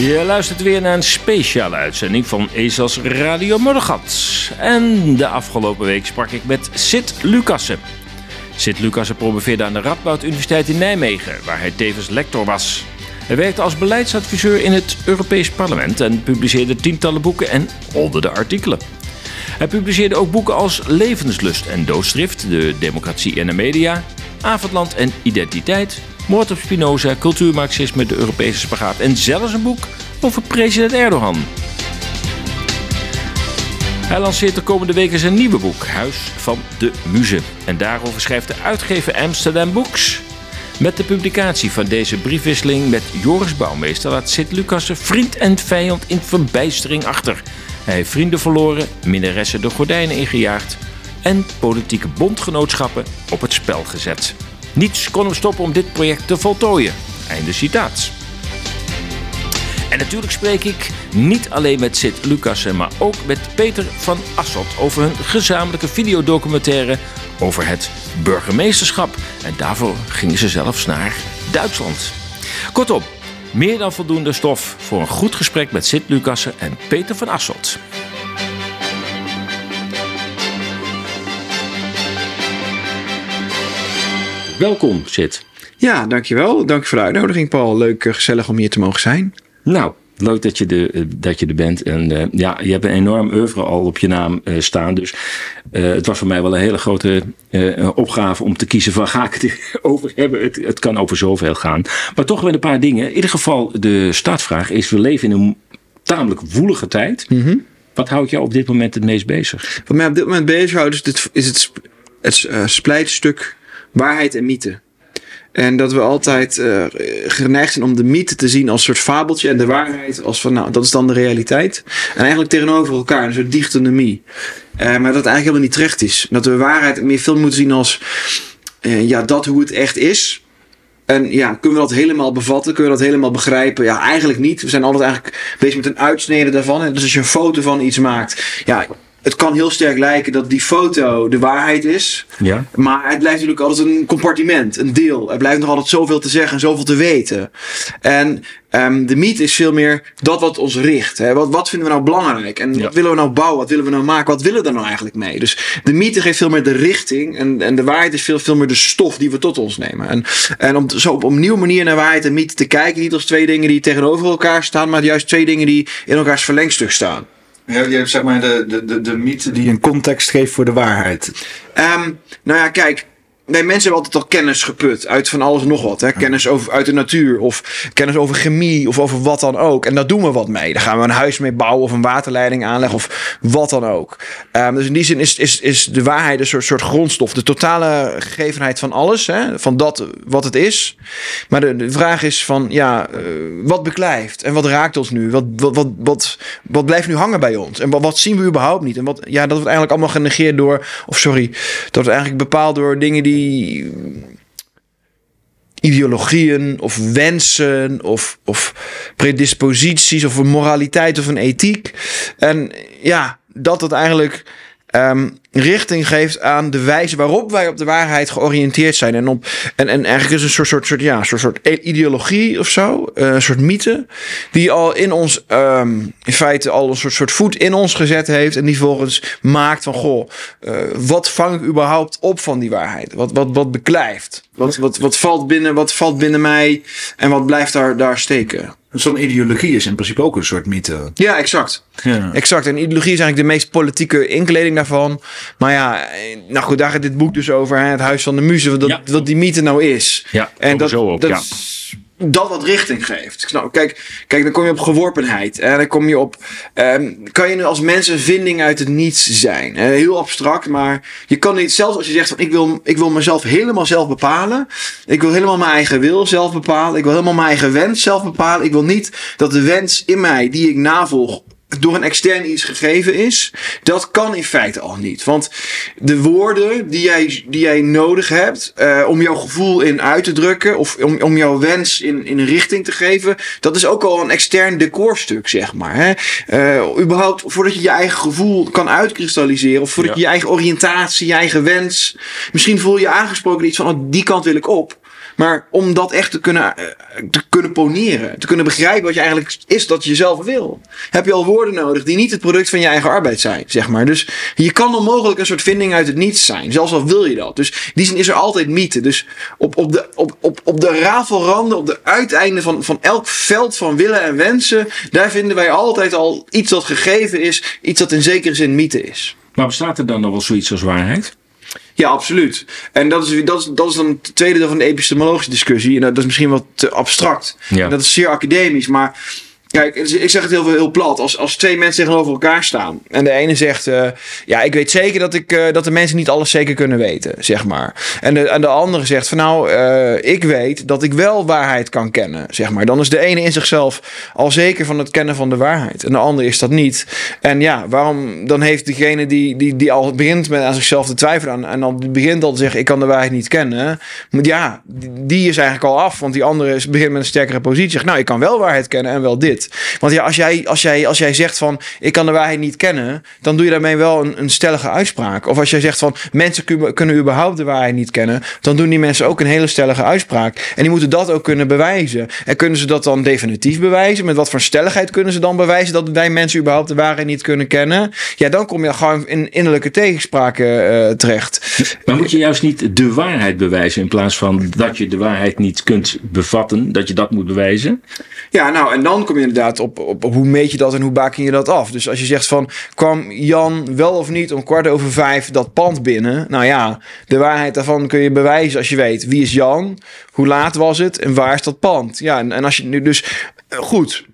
Je luistert weer naar een speciale uitzending van Ezels Radio Moddergat. En de afgelopen week sprak ik met Sid Lucassen. Sid Lucassen promoveerde aan de Radboud Universiteit in Nijmegen, waar hij tevens lector was. Hij werkte als beleidsadviseur in het Europees Parlement en publiceerde tientallen boeken en honderden artikelen. Hij publiceerde ook boeken als Levenslust en Doodstrift, De Democratie en de Media, Avondland en Identiteit, Moord op Spinoza, Cultuurmarxisme, de Europese spagaat en zelfs een boek over president Erdogan. Hij lanceert de komende weken zijn nieuwe boek, Huis van de Muze. En daarover schrijft de uitgever Amsterdam Books. Met de publicatie van deze briefwisseling met Joris Bouwmeester laat Sid Lucassen vriend en vijand in verbijstering achter. Hij heeft vrienden verloren, minnaressen de gordijnen ingejaagd en politieke bondgenootschappen op het spel gezet. Niets kon hem stoppen om dit project te voltooien. Einde citaat. En natuurlijk spreek ik niet alleen met Sid Lucassen, maar ook met Peter van Asselt over hun gezamenlijke videodocumentaire over het burgemeesterschap. En daarvoor gingen ze zelfs naar Duitsland. Kortom, meer dan voldoende stof voor een goed gesprek met Sid Lucassen en Peter van Asselt. Welkom, Sid. Ja, dankjewel. Dank voor de uitnodiging, Paul. Leuk, eh, gezellig om hier te mogen zijn. Nou, leuk dat je, de, eh, dat je er bent. En uh, ja, je hebt een enorm oeuvre al op je naam uh, staan. Dus uh, het was voor mij wel een hele grote opgave om te kiezen van ga ik het over hebben. Het, het kan over zoveel gaan. Maar toch wel een paar dingen. In ieder geval, de startvraag is: we leven in een tamelijk woelige tijd. Mm -hmm. Wat houdt jou op dit moment het meest bezig? Wat mij op dit moment bezighoudt is, dit, is het, het splijtstuk waarheid en mythe. En dat we altijd uh, geneigd zijn om de mythe te zien als een soort fabeltje en de waarheid als van, nou, dat is dan de realiteit. En eigenlijk tegenover elkaar, een soort dichotomie. Uh, maar dat het eigenlijk helemaal niet terecht is. Dat we waarheid meer veel moeten zien als, uh, ja, dat hoe het echt is. En ja, kunnen we dat helemaal bevatten? Kunnen we dat helemaal begrijpen? Ja, eigenlijk niet. We zijn altijd eigenlijk bezig met een uitsnede daarvan. En dus als je een foto van iets maakt, ja, het kan heel sterk lijken dat die foto de waarheid is. Ja. Maar het blijft natuurlijk altijd een compartiment, een deel. Er blijft nog altijd zoveel te zeggen en zoveel te weten. En um, de mythe is veel meer dat wat ons richt. Hè? Wat, wat vinden we nou belangrijk? En ja. wat willen we nou bouwen? Wat willen we nou maken? Wat willen we er nou eigenlijk mee? Dus de mythe geeft veel meer de richting. En, en de waarheid is veel, veel meer de stof die we tot ons nemen. En, en om zo op een nieuwe manier naar waarheid en mythe te kijken. Niet als twee dingen die tegenover elkaar staan. Maar juist twee dingen die in elkaars verlengstuk staan. Je hebt zeg maar de, de, de, de mythe die een context geeft voor de waarheid. Um, nou ja, kijk. Nee, mensen hebben altijd al kennis geput uit van alles en nog wat. Hè? Kennis over, uit de natuur of kennis over chemie of over wat dan ook. En daar doen we wat mee. Daar gaan we een huis mee bouwen of een waterleiding aanleggen of wat dan ook. Um, dus in die zin is, is, is de waarheid een soort, soort grondstof. De totale gegevenheid van alles. Hè? Van dat wat het is. Maar de, de vraag is van, ja, uh, wat beklijft? En wat raakt ons nu? Wat, wat, wat, wat, wat blijft nu hangen bij ons? En wat, wat zien we überhaupt niet? En wat, ja, dat wordt eigenlijk allemaal genegeerd door, of sorry, dat wordt eigenlijk bepaald door dingen die ideologieën of wensen of, of predisposities of een moraliteit of een ethiek. En ja, dat het eigenlijk um, richting geeft aan de wijze waarop wij op de waarheid georiënteerd zijn. En, op, en, en eigenlijk is een soort, soort, soort, ja, soort, soort ideologie of zo, een soort mythe, die al in ons, um, in feite al een soort, soort voet in ons gezet heeft. En die volgens maakt van, goh, uh, wat vang ik überhaupt op van die waarheid? Wat, wat, wat beklijft? Wat, wat, wat, valt binnen, wat valt binnen mij en wat blijft daar, daar steken? Zo'n ideologie is in principe ook een soort mythe. Ja, exact. Ja. Exact. En ideologie is eigenlijk de meest politieke inkleding daarvan. Maar ja, nou goed, daar gaat dit boek dus over. Hè, het Huis van de Muze. Wat, ja. wat die mythe nou is. Ja, en dat, zo ook, dat, ja. Dat wat richting geeft. Kijk, kijk, dan kom je op geworpenheid. En dan kom je op. Um, kan je nu als mens een vinding uit het niets zijn? Heel abstract, maar je kan niet, zelfs als je zegt van ik wil, ik wil mezelf helemaal zelf bepalen. Ik wil helemaal mijn eigen wil zelf bepalen. Ik wil helemaal mijn eigen wens zelf bepalen. Ik wil niet dat de wens in mij die ik navolg door een extern iets gegeven is, dat kan in feite al niet. Want de woorden die jij, die jij nodig hebt uh, om jouw gevoel in uit te drukken, of om, om jouw wens in, in een richting te geven, dat is ook al een extern decorstuk, zeg maar. Hè? Uh, überhaupt voordat je je eigen gevoel kan uitkristalliseren, of voordat je je eigen oriëntatie, je eigen wens, misschien voel je je aangesproken iets van, oh, die kant wil ik op. Maar om dat echt te kunnen, eh, te kunnen poneren, te kunnen begrijpen wat je eigenlijk is dat je zelf wil, heb je al woorden nodig die niet het product van je eigen arbeid zijn, zeg maar. Dus je kan onmogelijk een soort vinding uit het niets zijn, zelfs al wil je dat. Dus die zin is er altijd mythe. Dus op, op, de, op, op, op de rafelranden, op de uiteinden van, van elk veld van willen en wensen, daar vinden wij altijd al iets dat gegeven is, iets dat in zekere zin mythe is. Maar bestaat er dan nog wel zoiets als waarheid? Ja, absoluut. En dat is, dat is, dat is dan het tweede deel van de epistemologische discussie. En dat is misschien wat te abstract. Ja. En dat is zeer academisch. Maar Kijk, ik zeg het heel, heel plat. Als, als twee mensen tegenover elkaar staan. En de ene zegt: uh, Ja, ik weet zeker dat, ik, uh, dat de mensen niet alles zeker kunnen weten. Zeg maar. En de, en de andere zegt: van nou, uh, ik weet dat ik wel waarheid kan kennen. Zeg maar. Dan is de ene in zichzelf al zeker van het kennen van de waarheid. En de andere is dat niet. En ja, waarom dan heeft degene die, die, die al begint met aan zichzelf te twijfelen. Aan, en dan begint al te zeggen: Ik kan de waarheid niet kennen. Maar ja, die is eigenlijk al af. Want die andere is, begint met een sterkere positie. Zegt: Nou, ik kan wel waarheid kennen en wel dit. Want ja, als jij, als, jij, als jij zegt van ik kan de waarheid niet kennen, dan doe je daarmee wel een, een stellige uitspraak. Of als jij zegt van mensen kunnen, kunnen überhaupt de waarheid niet kennen, dan doen die mensen ook een hele stellige uitspraak. En die moeten dat ook kunnen bewijzen. En kunnen ze dat dan definitief bewijzen? Met wat voor stelligheid kunnen ze dan bewijzen dat wij mensen überhaupt de waarheid niet kunnen kennen? Ja, dan kom je gewoon in innerlijke tegenspraken uh, terecht. Maar moet je juist niet de waarheid bewijzen in plaats van dat je de waarheid niet kunt bevatten, dat je dat moet bewijzen? Ja, nou, en dan kom je inderdaad op, op, hoe meet je dat en hoe baken je dat af. Dus als je zegt van, kwam Jan wel of niet om kwart over vijf dat pand binnen? Nou ja, de waarheid daarvan kun je bewijzen als je weet wie is Jan, hoe laat was het en waar is dat pand? Ja, en, en als je nu dus, eh, goed,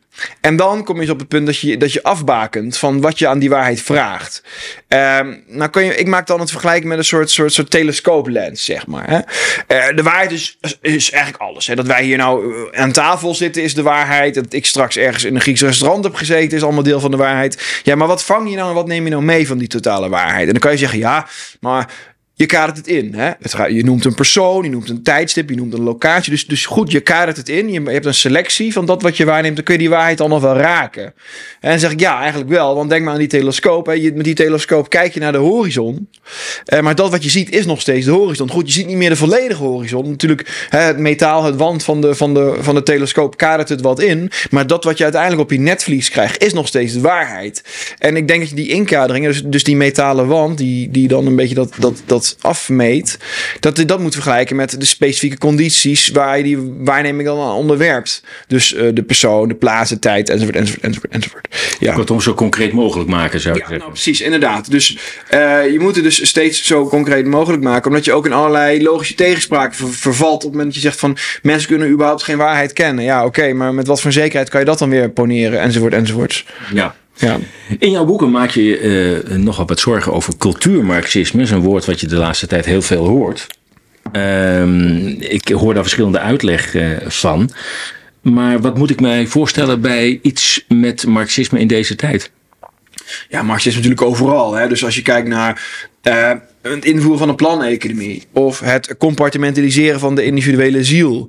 en dan kom je op het punt dat je, dat je afbakent van wat je aan die waarheid vraagt. Um, nou kun je, ik maak dan het vergelijken met een soort, soort, soort telescooplens, zeg maar. Hè? Uh, de waarheid is, is eigenlijk alles. Hè? Dat wij hier nou eh, aan tafel zitten is de waarheid. Dat ik straks ergens in een Grieks restaurant heb gezeten is allemaal deel van de waarheid. Ja, maar wat vang je nou en wat neem je nou mee van die totale waarheid? En dan kan je zeggen, ja, maar je kadert het in. Hè? Je noemt een persoon, je noemt een tijdstip, je noemt een locatie. Dus, dus goed, je kadert het in. Je, hebt een selectie van dat wat je waarneemt. Dan kun je die waarheid al nog wel raken. En dan zeg ik ja, eigenlijk wel. Want denk maar aan die telescoop. Hè. Je, met die telescoop kijk je naar de horizon. Eh, maar dat wat je ziet is nog steeds de horizon. Goed, je ziet niet meer de volledige horizon. Natuurlijk, hè, het metaal, het wand van de, van, de, van de telescoop kadert het wat in. Maar dat wat je uiteindelijk op je netvlies krijgt, is nog steeds de waarheid. En ik denk dat je die inkaderingen, dus, dus die metalen wand, die, die dan een beetje dat, dat, dat afmeet, dat je dat moet vergelijken met de specifieke condities waar je die waarneming dan aan onderwerpt. Dus uh, de persoon, de plaats, de tijd, enzovoort, enzovoort, enzovoort. enzovoort. Ja. Kortom, zo concreet mogelijk maken, zou ik ja, zeggen. Nou, precies, inderdaad. Dus uh, je moet het dus steeds zo concreet mogelijk maken, omdat je ook in allerlei logische tegenspraken ver vervalt op het moment dat je zegt van mensen kunnen überhaupt geen waarheid kennen. Ja, oké, okay, maar met wat voor zekerheid kan je dat dan weer poneren, enzovoort, enzovoort. Ja. Ja. In jouw boeken maak je uh, nogal wat zorgen over cultuurmarxisme. Is een woord wat je de laatste tijd heel veel hoort. Uh, ik hoor daar verschillende uitleg uh, van. Maar wat moet ik mij voorstellen bij iets met marxisme in deze tijd? Ja, marxisme natuurlijk overal. Hè? Dus als je kijkt naar uh, het invoeren van een planeconomie of het compartimentaliseren van de individuele ziel.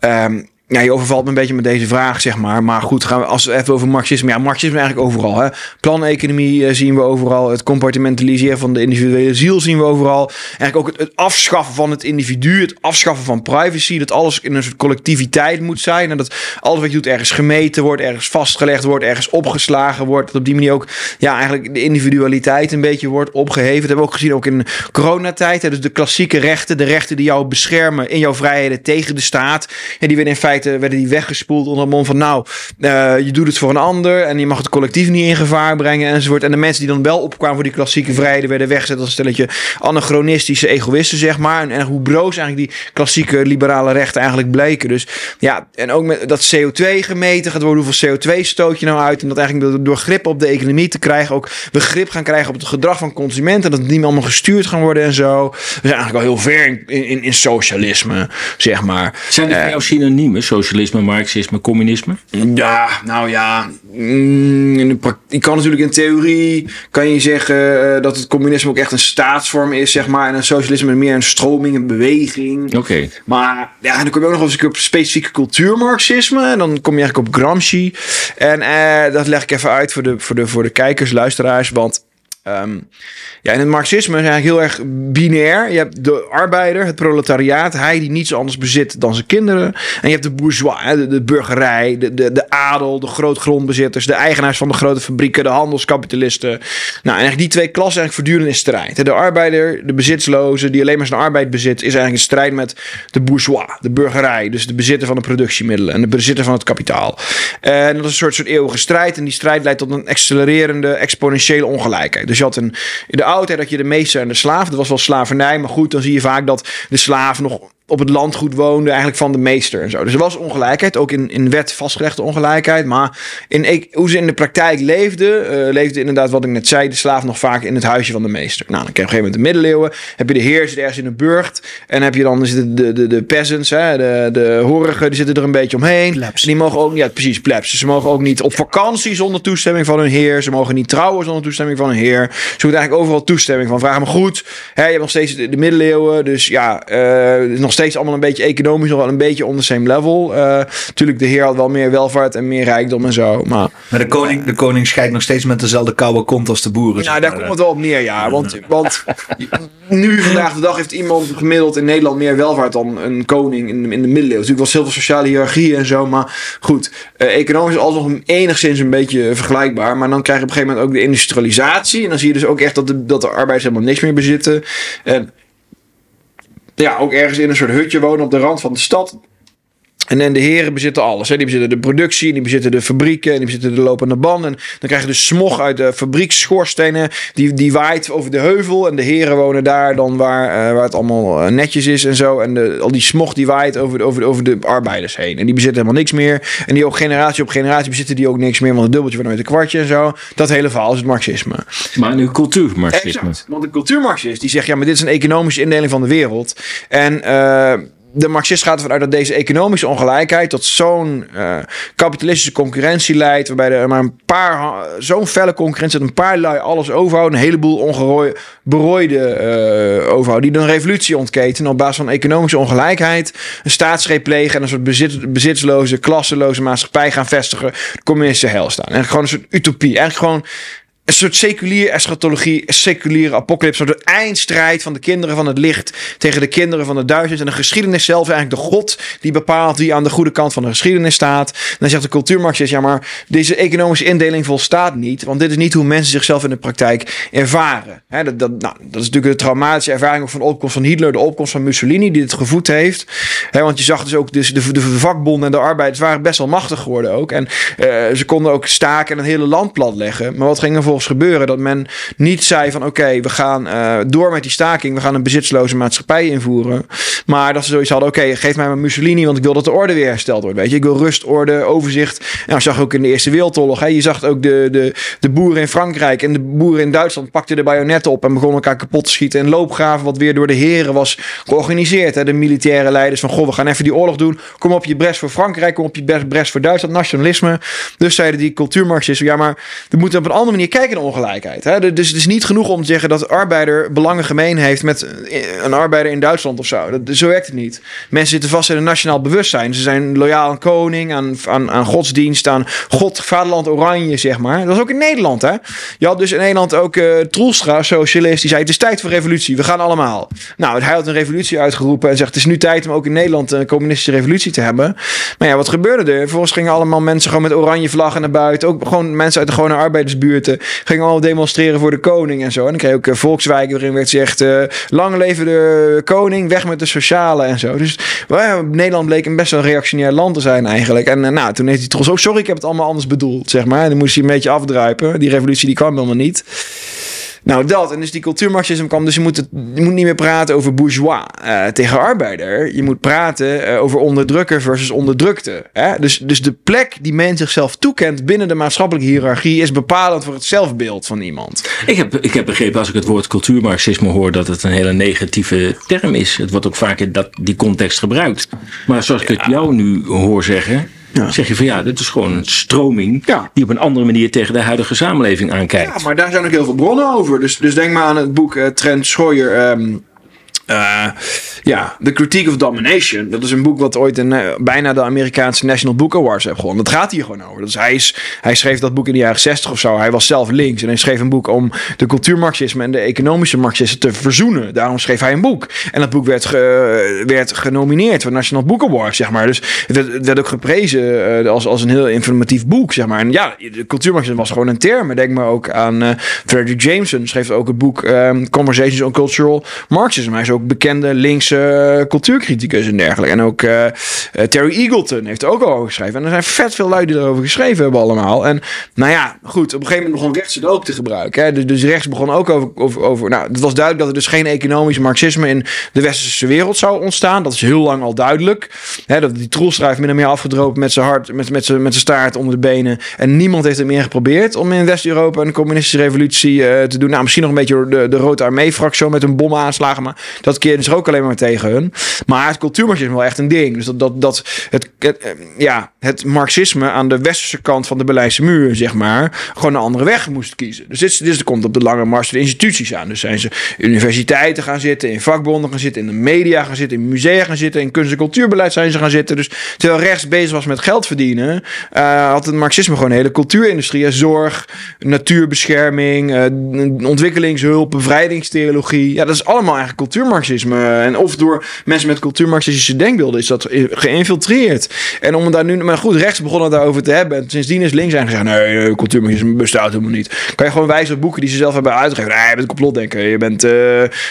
Um, ja, je overvalt me een beetje met deze vraag, zeg maar. Maar goed, gaan we als we even over marxisme. Ja, marxisme eigenlijk overal. Hè. Planeconomie uh, zien we overal. Het compartimentaliseren van de individuele ziel zien we overal. Eigenlijk ook het, het, afschaffen van het individu. Het afschaffen van privacy. Dat alles in een soort collectiviteit moet zijn. En dat alles wat je doet ergens gemeten wordt, ergens vastgelegd wordt, ergens opgeslagen wordt. Dat op die manier ook ja, eigenlijk de individualiteit een beetje wordt opgeheven. Dat hebben we ook gezien ook in coronatijd. Hè. Dus de klassieke rechten, de rechten die jou beschermen in jouw vrijheden tegen de staat. En die werden in feite werden die weggespoeld onder mond van nou, uh, je doet het voor een ander en je mag het collectief niet in gevaar brengen enzovoort. En de mensen die dan wel opkwamen voor die klassieke vrijheden werden weggezet als een stelletje anachronistische egoïsten, zeg maar. En, en hoe broos eigenlijk die klassieke liberale rechten eigenlijk bleken. Dus ja, en ook met dat CO2 gemeten gaat worden, hoeveel CO2 stoot je nou uit? En dat eigenlijk door grip op de economie te krijgen, ook we grip gaan krijgen op het gedrag van consumenten, dat het niet meer allemaal gestuurd gaan worden en zo. We zijn eigenlijk al heel ver in, in, in socialisme, zeg maar. Zijn er uh, jouw synoniemen? Socialisme, marxisme, communisme? Ja, nou ja. mm, in de Je kan natuurlijk in theorie kan je zeggen eh, dat het communisme ook echt een staatsvorm is, zeg maar. En een socialisme meer een stroming, een beweging. Oké. Maar ja, dan kom je ook nog eens op specifieke cultuurmarxisme. En dan kom je eigenlijk op Gramsci. En eh, dat leg ik even uit voor de, voor de, voor de kijkers, luisteraars. Want ehm, ja, in het marxisme is eigenlijk heel erg binair. Je hebt de arbeider, het proletariaat, hij die niets anders bezit dan zijn kinderen. En je hebt de bourgeois, de, burgerij, de, de, de adel, de grootgrondbezitters, de eigenaars van de grote fabrieken, de handelskapitalisten. Nou, en eigenlijk die twee klassen eigenlijk voortdurend in strijd. De arbeider, de bezitsloze, die alleen maar zijn arbeid bezit, is eigenlijk in strijd met de bourgeois, de burgerij. Dus de bezitter van de productiemiddelen en de bezitter van het kapitaal. En dat is een soort, soort eeuwige strijd. En die strijd leidt tot een accelererende, exponentiële ongelijkheid. Dus je had in de oudheid dat je de meester en de slaaf. Dat was wel slavernij. Maar goed, dan zie je vaak dat de slaaf nog op het landgoed woonde, eigenlijk van de meester en zo. Dus er was ongelijkheid, ook in, in wet vastgelegde ongelijkheid. Maar in, hoe ze in de praktijk leefden, eh, leefde inderdaad wat ik net zei, de slaaf nog vaak in het huisje van de meester. Nou, dan krijg je op een gegeven moment de middeleeuwen. Heb je de heer zit ergens in een burcht. En heb je dan zitten de, de, de peasants, hè, de, de horigen, die zitten er een beetje omheen. Plebs. Die mogen ook, ja precies, plebs. Dus ze mogen ook niet op vakantie zonder toestemming van hun heer. Ze mogen niet trouwen zonder toestemming van hun heer. Ze moeten eigenlijk overal toestemming van vragen. Maar goed, hè, je hebt nog steeds de, de middeleeuwen. Dus ja, is nog steeds allemaal een beetje economisch, nog wel een beetje on the same level. Eh natuurlijk, de heer had wel meer welvaart en meer rijkdom en zo. Maar Maar de koning, de koning scheidt nog steeds met dezelfde koude kont als de boeren. nou, daar komt het wel op neer, ja. Want, want nu, vandaag de dag, heeft iemand gemiddeld in Nederland meer welvaart dan een koning in de, in de middeleeuwen. Natuurlijk was heel veel sociale hiërarchie en zo, maar goed. eh, economisch is alsnog enigszins een beetje vergelijkbaar. Maar dan krijg je op een gegeven moment ook de industrialisatie. En dan zie je dus ook echt dat de, dat de arbeiders helemaal niks meer bezitten. En ja, ook ergens in een soort hutje wonen op de rand van de stad. En dan de heren bezitten alles. Hè. Die bezitten de productie, die bezitten de fabrieken, en die bezitten de lopende banden. En dan krijg je dus smog uit de fabrieksschorstenen. Die, die waait over de heuvel. En de heren wonen daar dan waar, eh, waar het allemaal eh, netjes is en zo. En de, al die smog die waait over, de- over, de- over de arbeiders heen. En die bezitten helemaal niks meer. En die ook generatie op generatie bezitten die ook niks meer. Want een dubbeltje wordt nooit een kwartje en zo. Dat hele verhaal is het marxisme. Maar nu cultuurmarxisme. Exact. Want de cultuurmarxist die zegt ja, maar dit is een economische indeling van de wereld. En eh, de marxist gaat ervan uit dat deze economische ongelijkheid tot zo'n eh, kapitalistische concurrentie leidt, waarbij er maar een paar zo'n felle concurrentie dat een paar lui alles overhouden, een heleboel ongerooi- berooide eh overhouden, die dan een revolutie ontketen op basis van economische ongelijkheid, een staatsgreep plegen en een soort bezit, bezitsloze, klasseloze maatschappij gaan vestigen, de communistische hel staan. En gewoon een soort utopie, eigenlijk gewoon een soort seculier eschatologie, een seculiere apocalypse, een eindstrijd van de kinderen van het licht tegen de kinderen van de duisternis. En de geschiedenis zelf eigenlijk de God die bepaalt wie aan de goede kant van de geschiedenis staat. Dan zegt de cultuurmarxist, ja maar deze economische indeling volstaat niet, want dit is niet hoe mensen zichzelf in de praktijk ervaren. Dat, nou, dat is natuurlijk de traumatische ervaring van de opkomst van Hitler, de opkomst van Mussolini die het gevoed heeft. Want je zag dus ook dus de, de, de vakbonden en de arbeiders waren best wel machtig geworden ook. En eh, ze konden ook staken en het hele land platleggen. Maar wat ging er gebeuren? Dat men niet zei van oké, we gaan eh, door met die staking. We gaan een bezitsloze maatschappij invoeren. Maar dat ze zoiets hadden, oké, geef mij maar Mussolini, want ik wil dat de orde weer hersteld wordt. Weet je, ik wil rust, orde, overzicht. En je zag ook in de Eerste Wereldoorlog, hè, je zag ook de, de, de boeren in Frankrijk en de boeren in Duitsland pakten de bajonetten op en begonnen elkaar kapot te schieten. En loopgraven, wat weer door de heren was georganiseerd. Hè. De militaire leiders van, goh, we gaan even die oorlog doen. Kom op je bres voor Frankrijk, kom op je bres voor Duitsland, nationalisme. Dus zeiden die cultuurmarxisten, ja, maar we moeten op een andere manier kijken ongelijkheid. Hè. Dus het is niet genoeg om te zeggen dat de arbeider belangen gemeen heeft met een arbeider in Duitsland of zo. Dat, zo werkt het niet. Mensen zitten vast in een nationaal bewustzijn. Ze zijn loyaal aan koning, aan, aan, aan godsdienst, aan God, vaderland oranje, zeg maar. Dat is ook in Nederland, hè. Je had dus in Nederland ook eh Troelstra, socialist, die zei het is tijd voor revolutie. We gaan allemaal. Nou, hij had een revolutie uitgeroepen en zegt het is nu tijd om ook in Nederland een communistische revolutie te hebben. Maar ja, wat gebeurde er? Vervolgens gingen allemaal mensen gewoon met oranje vlaggen naar buiten. Ook gewoon mensen uit de gewone arbeidersbuurten gingen allemaal demonstreren voor de koning en zo. En dan kreeg ook eh, volkswijken waarin werd gezegd eh, lang leven de koning, weg met de sociale en zo. Dus Nederland bleek een best wel reactionair land te zijn eigenlijk. En eh, nou, toen heeft hij trots ook, sorry, ik heb het allemaal anders bedoeld, zeg maar. En dan moest hij een beetje afdruipen. Die revolutie die kwam helemaal niet. Nou, dat. En dus die cultuurmarxisme kwam. Dus je moet, het, je moet niet meer praten over bourgeois uh, tegen arbeider. Je moet praten uh, over onderdrukker versus onderdrukte. Hè? Dus, dus de plek die men zichzelf toekent binnen de maatschappelijke hiërarchie is bepalend voor het zelfbeeld van iemand. Ik heb, ik heb begrepen als ik het woord cultuurmarxisme hoor dat het een hele negatieve term is. Het wordt ook vaak in dat, die context gebruikt. Maar zoals ik het jou nu hoor zeggen. Ja. zeg je van ja, dit is gewoon een stroming ja. die op een andere manier tegen de huidige samenleving aankijkt. Ja, maar daar zijn ook heel veel bronnen over. Dus, dus denk maar aan het boek uh, Trent Schooier. Um, uh, ja, The Critique of Domination. Dat is een boek wat ooit een, uh, bijna de Amerikaanse National Book Awards heeft gewonnen. Dat gaat hier gewoon over. Dus hij, is, hij schreef dat boek in de jaren 60 of zo. Hij was zelf links en hij schreef een boek om de cultuurmarxisme en de economische marxisme te verzoenen. Daarom schreef hij een boek. En dat boek werd, ge, werd genomineerd voor National Book Awards, zeg maar. Dus het werd, ook geprezen als, als een heel informatief boek, zeg maar. En ja, de cultuurmarxisme was gewoon een term. Denk maar ook aan uh, Frederick Jameson, schreef ook het boek um, Conversations on Cultural Marxism. Hij is ook bekende linkse uh, cultuurcriticus en dergelijke. En ook uh, Terry Eagleton heeft er ook al over geschreven. En er zijn vet veel lui die erover geschreven hebben allemaal. En nou ja, goed, op een gegeven moment begon rechts het ook te gebruiken. Hè. Dus, dus rechts begon ook over, over, over... Nou, het was duidelijk dat er dus geen economisch marxisme in de westerse wereld zou ontstaan. Dat is heel lang al duidelijk. Hè, dat die troelstrijf min of meer afgedropen met zijn hart, met, met, zijn, met zijn staart onder de benen. En niemand heeft er meer geprobeerd om in West-Europa een communistische revolutie te doen. Nou, misschien nog een beetje de, de Rode Armee-fractie met een bom aanslagen. Maar dat keerde zich ook alleen maar tegen hun. Maar het cultuurmarxisme is wel echt een ding. Dus dat, dat, dat het, het, ja, het marxisme aan de westerse kant van de Berlijnse muur, zeg maar, gewoon een andere weg moest kiezen. Dus dit, dit komt op de lange mars de instituties aan. Dus zijn ze universiteiten gaan zitten, in vakbonden gaan zitten, in de media gaan zitten, in musea gaan zitten, in kunst- en cultuurbeleid zijn ze gaan zitten. Dus terwijl rechts bezig was met geld verdienen, uh, had het marxisme gewoon een hele cultuurindustrie. Zorg, natuurbescherming, uh, ontwikkelingshulp, bevrijdingstheologie. Ja, dat is allemaal eigenlijk cultuurmarxisme. En of door mensen met cultuurmarxistische denkbeelden is dat geïnfiltreerd. En om daar nu, maar goed, rechts begonnen daarover te hebben. En sindsdien is links zijn gezegd: nee, cultuurmarxisme bestaat helemaal niet. Kan je gewoon wijzen op boeken die ze zelf hebben uitgegeven. Nee, je bent complotdenker, je bent, uh,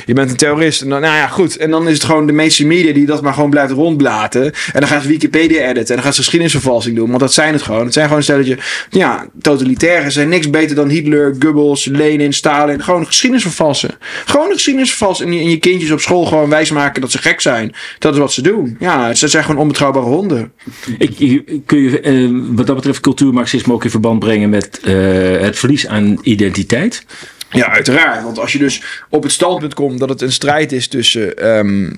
je bent een terrorist. En dan, nou ja, goed. En dan is het gewoon de mainstream media die dat maar gewoon blijft rondblaten. En dan gaan ze Wikipedia editen. En dan gaan ze geschiedenisvervalsing doen. Want dat zijn het gewoon. Het zijn gewoon stelletje, ja, totalitaire. Zijn niks beter dan Hitler, Goebbels, Lenin, Stalin. Gewoon geschiedenis vervalsen. Gewoon geschiedenis vervalsen. En je, en je kindjes op school gewoon wijsmaken dat ze gek zijn. Dat is wat ze doen. Ja, ze zijn gewoon onbetrouwbare honden. Ik, kun je uh, wat dat betreft cultuurmarxisme ook in verband brengen met uh, het verlies aan identiteit? Ja, uiteraard. Want als je dus op het standpunt komt dat het een strijd is tussen... Um,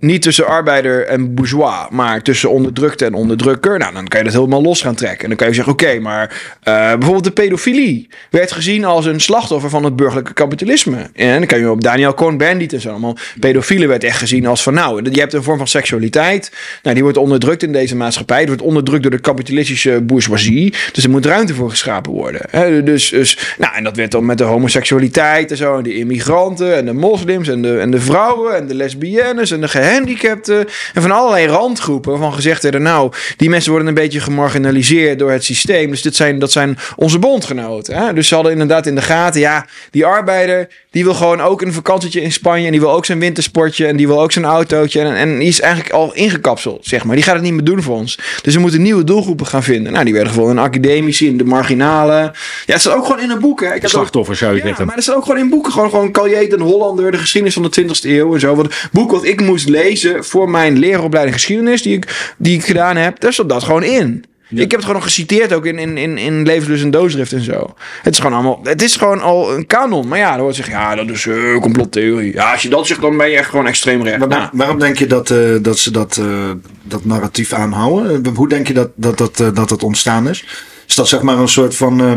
niet tussen arbeider en bourgeois, maar tussen onderdrukte en onderdrukker. Nou, dan kan je dat helemaal los gaan trekken. En dan kan je zeggen: oké, maar uh, bijvoorbeeld de pedofilie werd gezien als een slachtoffer van het burgerlijke kapitalisme. En dan kan je op Daniel Cohn-Bendit en zo allemaal. Pedofielen werd echt gezien als van: nou, je hebt een vorm van seksualiteit. Nou, die wordt onderdrukt in deze maatschappij. Die wordt onderdrukt door de kapitalistische bourgeoisie. Dus er moet ruimte voor geschapen worden. Dus, dus, nou, en dat werd dan met de homoseksualiteit en zo. En de immigranten en de moslims en de, en de vrouwen en de lesbiennes en de gehandicapten en van allerlei randgroepen waarvan gezegd werden, nou, die mensen worden een beetje gemarginaliseerd door het systeem. Dus dit zijn, dat zijn onze bondgenoten. Hè? Dus ze hadden inderdaad in de gaten, ja, die arbeider, die wil gewoon ook een vakantietje in Spanje en die wil ook zijn wintersportje en die wil ook zijn autootje en, en die is eigenlijk al ingekapseld, zeg maar. Die gaat het niet meer doen voor ons. Dus we moeten nieuwe doelgroepen gaan vinden. Nou, die werden gewoon in academici, in de marginalen. Ja, het staat ook gewoon in een boek. Hè. Ik Slachtoffer zou je ja, zeggen. maar het staat ook gewoon in boeken. Gewoon, gewoon en Hollander, de geschiedenis van de 20e eeuw en zo. Wat boek wat ik moest lezen voor mijn leeropleiding geschiedenis die ik, die ik gedaan heb, daar stond dat gewoon in. Ja. Ik heb het gewoon nog geciteerd ook in, in, in, in Levenslust en Doosdrift en zo. Het is gewoon allemaal, het is gewoon al een kanon. Maar ja, dan wordt zeggen, ja, dat is uh, complottheorie. Ja, als je dat zegt, dan ben je echt gewoon extreem recht. Maar, nou. Waarom denk je dat, uh, dat ze dat, uh, dat narratief aanhouden? Hoe denk je dat dat, dat, dat, dat ontstaan is? Is dat zeg maar een soort van uh,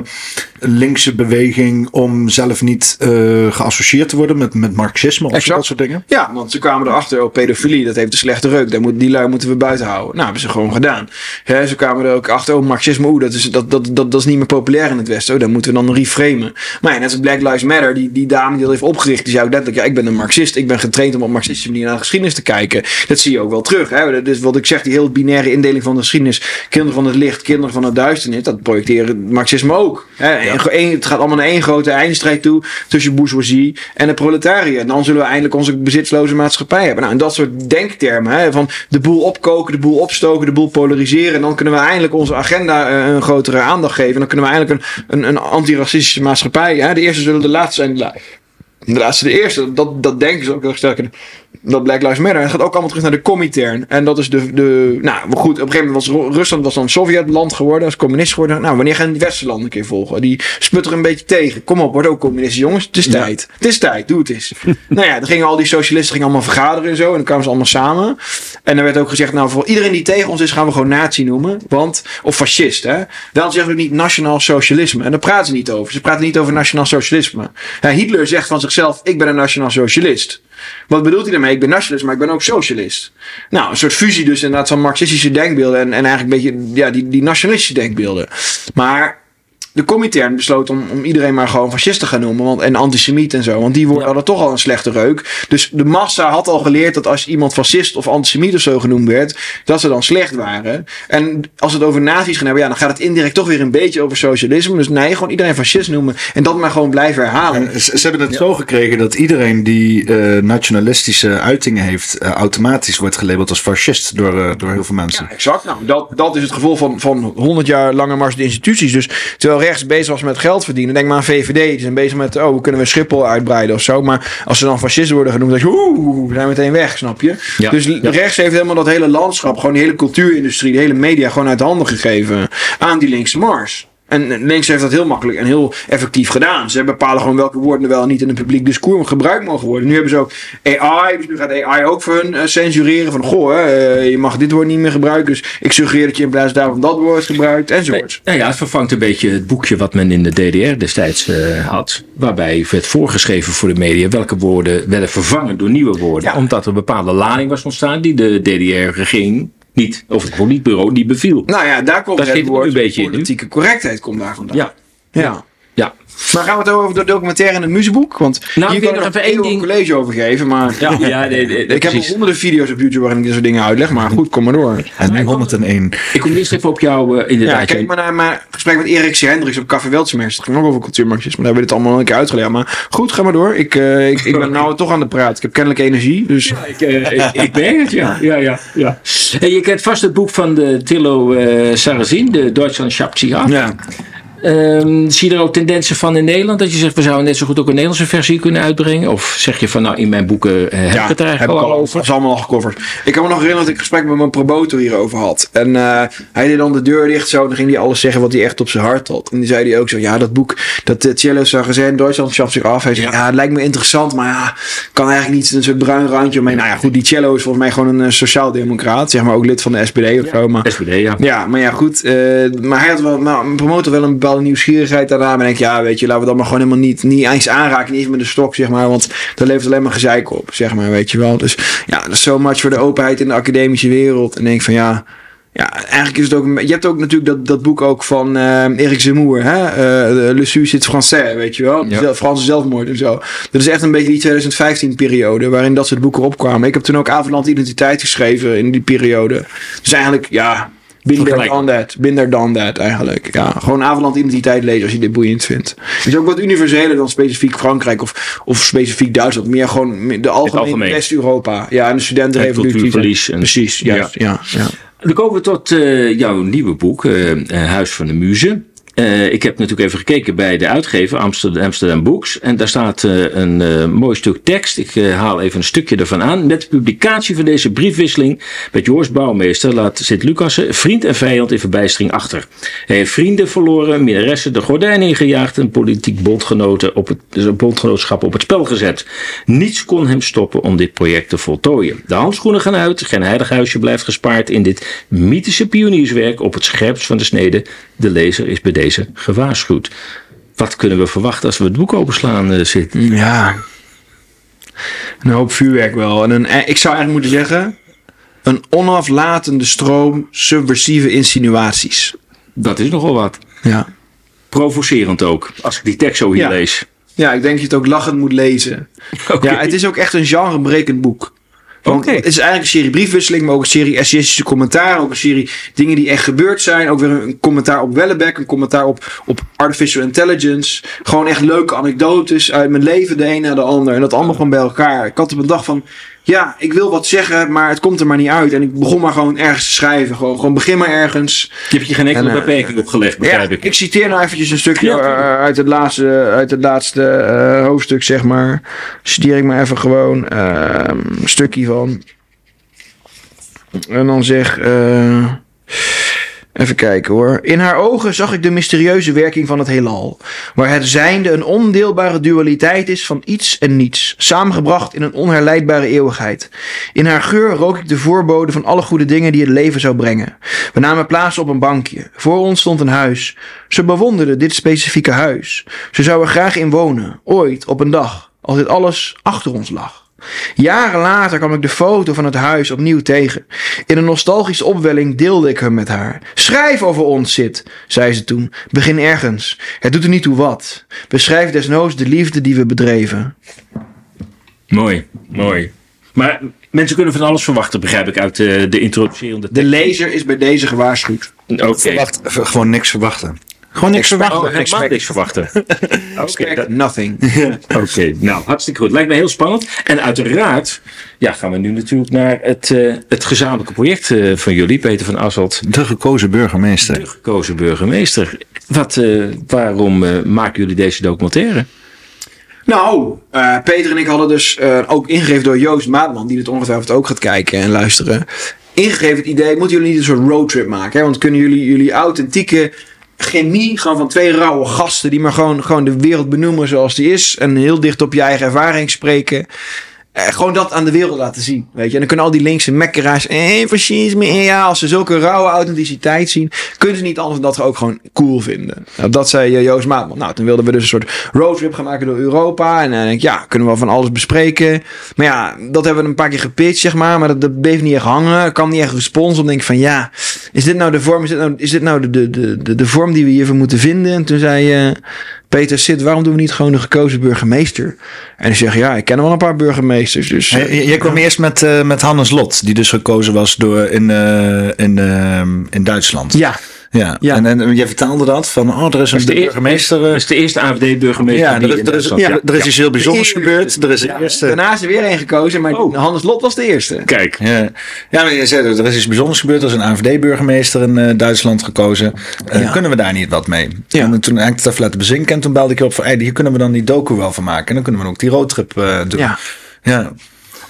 linkse beweging om zelf niet uh, geassocieerd te worden met, met marxisme of dat soort dingen? Ja, want ze kwamen erachter, oh, pedofilie, dat heeft een slechte reuk. Daar moet, die lui moeten we buiten houden. Nou, hebben ze gewoon gedaan. He, ze kwamen er ook achter, oh, marxisme, oeh, dat is, dat, dat, dat, dat is niet meer populair in het Westen. Oh, dan moeten we dan reframen. Maar ja, net als Black Lives Matter, die, die dame die dat heeft opgericht, die zei ook letterlijk, ja, ik ben een marxist. Ik ben getraind om op marxistische manier naar de geschiedenis te kijken. Dat zie je ook wel terug. Hè? Dus wat ik zeg, die heel binaire indeling van de geschiedenis, kinderen van het licht, kinderen van het duisternis, dat projecteren marxisme ook. Hè? En één- het gaat allemaal naar één grote eindstrijd toe tussen bourgeoisie en de proletariër. En dan zullen we eindelijk onze bezitsloze maatschappij hebben. Nou, en dat soort denktermen, hè? van de boel opkoken, de boel opstoken, de boel polariseren. En dan kunnen we eindelijk onze agenda eh, een grotere aandacht geven. En dan kunnen we eindelijk een, een, een antiracistische maatschappij. Hè? De eerste zullen de laatste zijn. De la- de laatste, de eerste, dat, dat denken ze ook heel sterk. Dat Black Lives Matter. Het gaat ook allemaal terug naar de Comintern. En dat is de, de. Nou, goed, op een gegeven moment was Ru- Rusland was dan Sovjetland geworden, als communist geworden. Nou, wanneer gaan die Westerlanden een keer volgen? Die sputteren een beetje tegen. Kom op, word ook communist, jongens. Het is tijd. Het is tijd, doe het eens. nou ja, dan gingen al die socialisten gingen allemaal vergaderen en zo. En dan kwamen ze allemaal samen. En er werd ook gezegd, nou, voor iedereen die tegen ons is, gaan we gewoon nazi noemen. Want, of fascist, hè. Dan zeggen we niet nationaal socialisme. En daar praten ze niet over. Ze praten niet over nationaal socialisme. Ja, Hitler zegt van zichzelf, ik ben een nationaal socialist. Wat bedoelt hij daarmee? Ik ben nationalist, maar ik ben ook socialist. Nou, een soort fusie dus inderdaad van marxistische denkbeelden en, en eigenlijk een beetje ja, die, die nationalistische denkbeelden. Maar de Comintern besloot om, om iedereen maar gewoon fascist te gaan noemen. Want, en antisemiet en zo. Want die woorden hadden toch al een slechte reuk. Dus de massa had al geleerd dat als iemand fascist of antisemiet of zo genoemd werd. Dat ze dan slecht waren. En als het over nazi's gaan hebben. Ja, dan gaat het indirect toch weer een beetje over socialisme. Dus nee, gewoon iedereen fascist noemen. En dat maar gewoon blijven herhalen. En ze, ze hebben het zo gekregen dat iedereen die eh, nationalistische uitingen heeft, eh, automatisch wordt gelabeld als fascist door, eh, door heel veel mensen. Ja, exact. Nou, dat, dat is het gevolg van, van 100 jaar lange mars de instituties. Dus terwijl rechts bezig was met geld verdienen, denk maar aan VVD. Die zijn bezig met, oh, hoe kunnen we Schiphol uitbreiden of zo. Maar als ze dan fascisten worden genoemd, dan je, oeh, we zijn meteen weg, snap je? Ja. Dus Ja. rechts heeft helemaal dat hele landschap, gewoon die hele cultuurindustrie, de hele media gewoon uit handen gegeven aan die linkse mars. En links heeft dat heel makkelijk en heel effectief gedaan. Ze bepalen gewoon welke woorden er wel en niet in een publiek discours gebruikt mogen worden. Nu hebben ze ook AI, dus nu gaat AI ook voor hun eh, censureren. Van goh, hè, eh, je mag dit woord niet meer gebruiken. Dus ik suggereer dat je in plaats daarvan dat woord gebruikt, enzovoort. Nou ja, het vervangt een beetje het boekje wat men in de DDR destijds eh, had. Waarbij werd voorgeschreven voor de media welke woorden werden vervangen door nieuwe woorden. Ja. Omdat er een bepaalde lading was ontstaan die de DDR-regering niet, of het politbureau niet beviel. Nou ja, daar komt Daar het woord een beetje in, politieke correctheid komt daar vandaan. Ja, ja. Ja. Maar gaan we het over de documentaire en het muziekboek? Want Nou, hier ik kan wil ik nog even één een ding- college over geven. Maar Ja, ja nee, nee, ik heb honderden video's op YouTube waarin ik dit soort dingen uitleg. Maar goed, kom maar door. En nu 101. Ik kom eerst even op jou, eh, Ja, inderdaad. kijk maar naar mijn gesprek met Erik C. Hendricks op Café Weltsemers. Dat ging ook over cultuurmarxisme. Daar hebben we dit allemaal een keer uitgelegd. Maar goed, ga maar door. Ik, eh, ik, ik ben nou toch aan de praat. Ik heb kennelijk energie. Dus Ik, eh, ik, ik merk het, ja. ja, ja, ja. En je kent vast het boek van de Tillo eh Sarrazin, de Deutschland ab. ja. Ehm, zie je er ook tendensen van in Nederland? Dat je zegt, we zouden net zo goed ook een Nederlandse versie kunnen uitbrengen? Of zeg je van, nou, in mijn boeken eh, heb ik het er eigenlijk al al over? Dat is allemaal al gecoverd. Ik kan me nog herinneren dat ik een gesprek met mijn promotor hierover had. En eh, hij deed dan de deur dicht zo. En dan ging hij alles zeggen wat hij echt op zijn hart had. En die zei hij ook zo. Ja, dat boek, dat uh, Cello Sarrazin, Duitsland schaft zich af. Hij zei, ja. het lijkt me interessant. Maar ja, kan eigenlijk niet een soort bruin randje omheen. Nou ja, goed, die cello is volgens mij gewoon een sociaaldemocraat. Zeg maar ook lid van de SPD of zo. Maar, SPD, ja. ja, maar ja, goed. eh, maar hij had wel, nou, mijn promotor wel een bepaalde nieuwsgierigheid daarna. Maar ik denk, ja, weet je, laten we dat maar gewoon helemaal niet, niet eens aanraken. Niet eens met de stok, zeg maar. Want dat levert alleen maar gezeik op, zeg maar, weet je wel. Dus ja, dat is so much voor de openheid in de academische wereld. En denk van, ja... Ja, eigenlijk is het ook. Je hebt ook natuurlijk dat, dat boek ook van uh, Eric Zemmour, hè? Uh, Le Suicide Français, weet je wel? Ja. Franse zelfmoord en zo. Dat is echt een beetje die 2015-periode waarin dat soort boeken opkwamen. Ik heb toen ook Avondland Identiteit geschreven in die periode. Dus eigenlijk, ja, Been there, done that. Been there, done that eigenlijk. Ja, gewoon Avondland identiteit lezen als je dit boeiend vindt. Het is ook wat universeler dan specifiek Frankrijk of, of specifiek Duitsland. Meer gewoon de algemene algemeen. West-Europa. Ja, en de studentenrevolutie. En Precies, juist. Ja. Ja, ja. Dan komen we tot uh, jouw nieuwe boek, uh, Huis van de Muze. Uh, ik heb natuurlijk even gekeken bij de uitgever Amsterdam, Books. En daar staat uh, een uh, mooi stuk tekst. Ik haal even een stukje ervan aan. Met de publicatie van deze briefwisseling met Joris Bouwmeester laat Sint-Lucassen vriend en vijand in verbijstering achter. Hij heeft vrienden verloren, minnaressen de gordijn ingejaagd en politiek bondgenoten op het, dus bondgenootschap op het spel gezet. Niets kon hem stoppen om dit project te voltooien. De handschoenen gaan uit, geen heilig huisje blijft gespaard in dit mythische pionierswerk op het scherpst van de snede. De lezer is bij deze gewaarschuwd. Wat kunnen we verwachten als we het boek openslaan zitten? Ja, een hoop vuurwerk wel. En een, eh, ik zou eigenlijk moeten zeggen, een onaflatende stroom subversieve insinuaties. Dat is nogal wat. Ja. Provocerend ook, als ik die tekst zo hier ja. lees. Ja, ik denk dat je het ook lachend moet lezen. Okay. Ja, het is ook echt een genrebrekend boek. Want. Het is eigenlijk een serie briefwisseling, maar ook een serie essayistische commentaar. Ook een serie dingen die echt gebeurd zijn. Ook weer een commentaar op Wellebeck, een commentaar op, op artificial intelligence. Gewoon echt leuke anekdotes uit mijn leven, de een na de ander. En dat allemaal gewoon bij elkaar. Ik had op een dag van, ja, ik wil wat zeggen, maar het komt er maar niet uit. En ik begon maar gewoon ergens te schrijven. Gewoon, gewoon begin maar ergens. Je hebt je geen enkele En, eh, beperking opgelegd, begrijp Ja, ik. ik citeer nou eventjes een stukje Ja, eh, uit het laatste, uit het laatste eh, hoofdstuk, zeg maar. Citeer ik maar even gewoon eh, een stukje van. En dan zeg... eh, even kijken hoor. In haar ogen zag ik de mysterieuze werking van het heelal. Waar het zijnde een ondeelbare dualiteit is van iets en niets. Samengebracht in een onherleidbare eeuwigheid. In haar geur rook ik de voorbode van alle goede dingen die het leven zou brengen. We namen plaats op een bankje. Voor ons stond een huis. Ze bewonderde dit specifieke huis. Ze zou er graag in wonen. Ooit, op een dag. Als dit alles achter ons lag. Jaren later kwam ik de foto van het huis opnieuw tegen. In een nostalgische opwelling deelde ik hem met haar. Schrijf over ons, Sid, zei ze toen. Begin ergens. Het doet er niet toe wat. Beschrijf desnoods de liefde die we bedreven. Mooi, mooi. Maar mensen kunnen van alles verwachten, begrijp ik, uit eh, de introducerende De lezer is bij deze gewaarschuwd. Oké. Verwacht, gewoon niks verwachten. Gewoon niks verwachten. Oh, helemaal niks verwachten. Nothing. Oké, nou hartstikke goed. Lijkt me heel spannend. En uiteraard ja, gaan we nu natuurlijk naar het, eh, het gezamenlijke project eh, van jullie, Peter van Asselt, De gekozen burgemeester. de gekozen burgemeester. Wat, eh, waarom eh, maken jullie deze documentaire? Nou, eh, Peter en ik hadden dus eh, ook ingegeven door Joost Maatman, die dit ongetwijfeld ook gaat kijken en luisteren. Ingegeven het idee, moeten jullie niet een soort roadtrip maken? Hè? Want kunnen jullie jullie authentieke chemie, gewoon van twee rauwe gasten, die maar gewoon, gewoon de wereld benoemen zoals die is. En heel dicht op je eigen ervaring spreken. Eh, gewoon dat aan de wereld laten zien. Weet je? En dan kunnen al die linkse mekkeraars. Eh, fascisme. eh, Ja, als ze zulke rauwe authenticiteit zien. kunnen ze niet anders dan dat ook gewoon cool vinden. Nou, dat zei eh, Joost Maatman. Nou, toen wilden we dus een soort roadtrip gaan maken door Europa. En dan denk ik, ja, kunnen we van alles bespreken. Maar ja, dat hebben we een paar keer gepitcht, zeg maar. Maar dat, bleef niet echt hangen. Er kwam niet echt respons op. denk ik van, ja, is dit nou de vorm? Is dit nou, is dit nou de, de, de, de, vorm die we hiervoor moeten vinden? En toen zei eh, Peter Sid, waarom doen we niet gewoon de gekozen burgemeester? En ik zeg, ja, ik ken wel een paar burgemeesters. Dus Jij kwam eerst met, eh, met Hannes Lot, die dus gekozen was door in, eh, in, eh, in Duitsland. ja, Ja. Ja. En, en jij vertelde dat van, oh, er is een de eer- burgemeester. Dat eh, is de eerste AFD-burgemeester ja, er, in er is, ja, er is iets heel bijzonders De gebeurd. Er is de eerste. daarna is er weer een gekozen, maar Oh. Hannes Lot was de eerste. Kijk, Ja, ja maar je zei, er is iets bijzonders gebeurd. Er is een AFD-burgemeester in eh, Duitsland gekozen. Eh, Ja. Kunnen we daar niet wat mee? Ja. En toen heb ik het even laten bezinken. En toen belde ik je op van, hey, hier kunnen we dan die docu wel van maken. En dan kunnen we ook die roadtrip eh, doen. Ja. ja.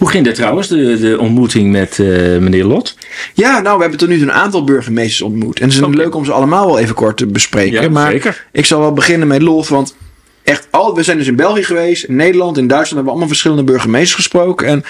Hoe ging dat trouwens, de, de ontmoeting met eh, meneer Lot? Ja, nou, we hebben tot nu toe een aantal burgemeesters ontmoet. En het is leuk om ze allemaal wel even kort te bespreken. Ja, maar zeker. ik zal wel beginnen met Lof, want echt al, we zijn dus in België geweest, in Nederland, in Duitsland hebben we allemaal verschillende burgemeesters gesproken. En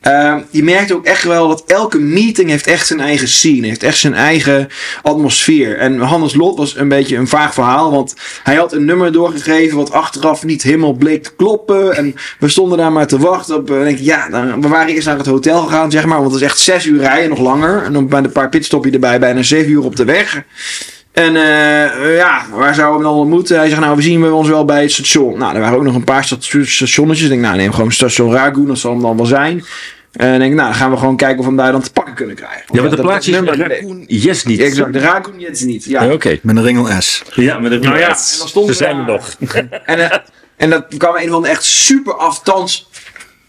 eh, je merkt ook echt wel dat elke meeting heeft echt zijn eigen scene, heeft echt zijn eigen atmosfeer. En Hannes Lot was een beetje een vaag verhaal, want hij had een nummer doorgegeven wat achteraf niet helemaal bleek te kloppen. En we stonden daar maar te wachten op. En denk ja, dan, we waren eerst naar het hotel gegaan, zeg maar, want het is echt zes uur rijden, nog langer. En dan bij een paar pitstopje erbij, bijna zeven uur op de weg. En eh, ja, waar zouden we hem dan ontmoeten? Hij zegt, nou, we zien we ons wel bij het station. Nou, er waren ook nog een paar sta- stationnetjes. Ik denk, nou, neem gewoon station Ragu, dat zal hem dan wel zijn. En ik denk, nou, dan gaan we gewoon kijken of we hem daar dan te pakken kunnen krijgen. Ja, want de plaats is Raccoon Yes niet. Exact, de Ragu Jets niet. Ja. Ja, Oké. Met een ringel S. Ja, maar dat Nou ja, en dan stond Ze zijn er nog. En, eh, en dat kwam een van de echt super aftans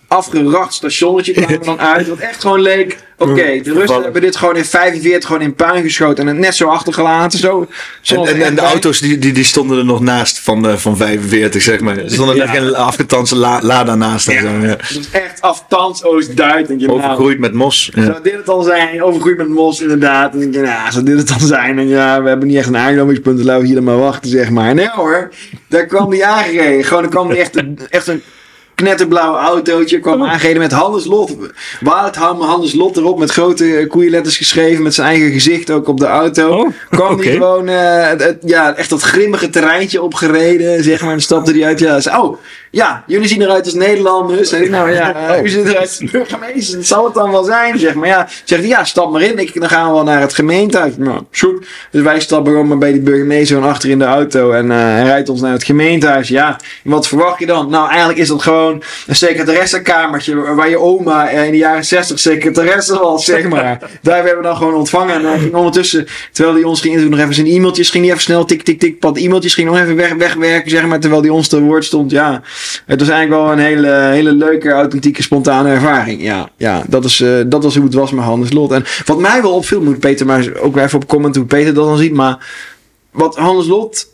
afgeracht stationnetje kwam er dan uit. Wat echt gewoon leek. Oké, de Russen hebben dit gewoon in 45 gewoon in puin geschoten en het net zo achtergelaten. Zo, En, en, en de echt- auto's die, die, die stonden er nog naast van, eh, van 45, zeg maar. Er stonden Ja. er geen afgetanste la, lada naast. zo, ja. Is echt aftans Oost-Duits. Denk je, nou, Overgroeid met mos. Ja. Zou dit het dan zijn? Overgroeid met mos, inderdaad. En denk je, nou, zou dit het dan zijn? En ja, we hebben niet echt een aanknopingspunt, dus laten we hier dan maar wachten, zeg maar. Nee hoor, daar kwam die aangereden. Gewoon, er kwam die echt, een- echt een knetterblauw autootje. kwam aangereden met Hannes Lot. Waldham Hannes Lot erop, met grote koeienletters geschreven. Met zijn eigen gezicht ook op de auto. Oh, kwam die gewoon, eh, het, het- ja, echt dat grimmige terreintje opgereden, zeg maar. En stapte die uit. Ja, zei, oh, ja, jullie zien eruit als Nederlanders. Zeg ik, nou ja, u ziet eruit als burgemeester. Zal het dan wel zijn, zeg maar. Ja, zegt hij, ja, stap maar in. Ik, dan gaan we wel naar het gemeentehuis. Nou, goed. Dus wij stappen gewoon maar bij die burgemeester van achter in de auto. En eh, hij rijdt ons naar het gemeentehuis. Ja, en wat verwacht je dan? Nou, eigenlijk is dat gewoon een secretaressenkamertje waar je oma in de jaren 60 secretaresse was, zeg maar. Daar hebben we dan gewoon ontvangen. En hij ging ondertussen, terwijl hij ons ging nog even zijn e-mailtjes, ging hij even snel tik, tik, tik, pad e-mailtjes, ging nog even weg, wegwerken, zeg maar, terwijl hij ons te woord stond. Ja, het was eigenlijk wel een hele, hele leuke, authentieke, spontane ervaring. Ja, ja dat, is, uh, dat was hoe het was met Hannes Lot. En wat mij wel opviel, moet Peter maar ook even op comment hoe Peter dat dan ziet, maar wat Hannes Lot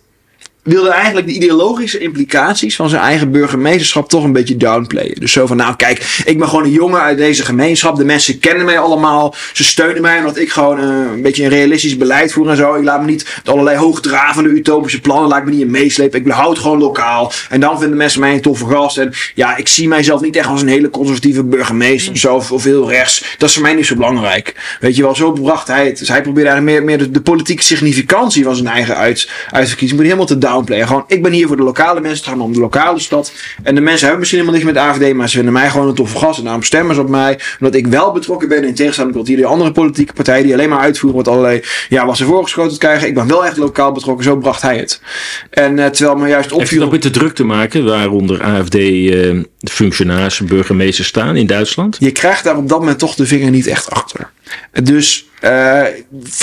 wilde eigenlijk de ideologische implicaties van zijn eigen burgemeesterschap toch een beetje downplayen. Dus zo van, nou kijk, ik ben gewoon een jongen uit deze gemeenschap. De mensen kennen mij allemaal. Ze steunen mij omdat ik gewoon uh, een beetje een realistisch beleid voer en zo. Ik laat me niet met allerlei hoogdravende utopische plannen, laat ik me niet in meeslepen. Ik behoud gewoon lokaal. En dan vinden mensen mij een toffe gast. En ja, ik zie mijzelf niet echt als een hele conservatieve burgemeester of zo, of, of heel rechts. Dat is voor mij niet zo belangrijk. Weet je wel, zo bracht hij het. Dus hij probeerde eigenlijk meer, meer de, de politieke significantie van zijn eigen uit, uitverkiezing. Moet helemaal te down downplayen. Gewoon, ik ben hier voor de lokale mensen. Het gaat om de lokale stad. En de mensen hebben misschien helemaal niks met AVD. Maar ze vinden mij gewoon een toffe gast. En daarom stemmen ze op mij. Omdat ik wel betrokken ben in tegenstelling tot die andere politieke partijen. Die alleen maar uitvoeren wat allerlei, ja, wat ze voorgeschoten krijgen. Ik ben wel echt lokaal betrokken. Zo bracht hij het. En uh, terwijl me juist opviel... Heeft dat met de druk te maken? Waaronder AFD uh, functionarissen, burgemeesters staan in Duitsland? Je krijgt daar op dat moment toch de vinger niet echt achter. Dus, uh,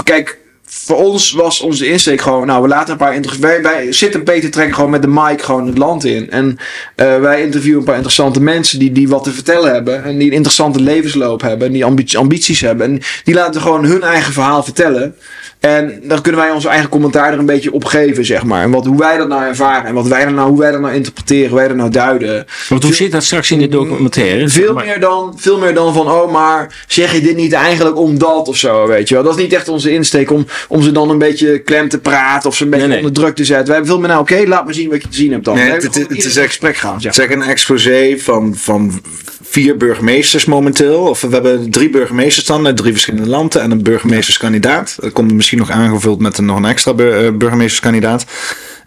kijk voor ons was onze insteek gewoon, nou, we laten een paar wij, wij zitten Peter trekken gewoon met de mic gewoon het land in. En uh, wij interviewen een paar interessante mensen die, die wat te vertellen hebben. En die een interessante levensloop hebben. En die ambities hebben. En die laten gewoon hun eigen verhaal vertellen. En dan kunnen wij onze eigen commentaar er een beetje op geven, zeg maar. En wat, hoe wij dat nou ervaren. En wat wij dan nou, hoe wij dat nou interpreteren. Hoe wij dat nou duiden. Want hoe zit dat straks in de documentaire? Veel, meer dan, veel meer dan van, oh maar zeg je dit niet eigenlijk omdat of zo, weet je wel. Dat is niet echt onze insteek om, om ze dan een beetje klem te praten. Of ze een beetje nee, nee. onder druk te zetten. Wij hebben veel meer nou, oké, okay, laat me zien wat je te zien hebt dan. Nee, het, het, het is een gesprek gaan. Zeg, zeg een exposé van, van vier burgemeesters momenteel. Of we hebben drie burgemeesters dan uit drie verschillende landen en een burgemeesterskandidaat. Dat komt misschien nog aangevuld met een, nog een extra burgemeesterskandidaat.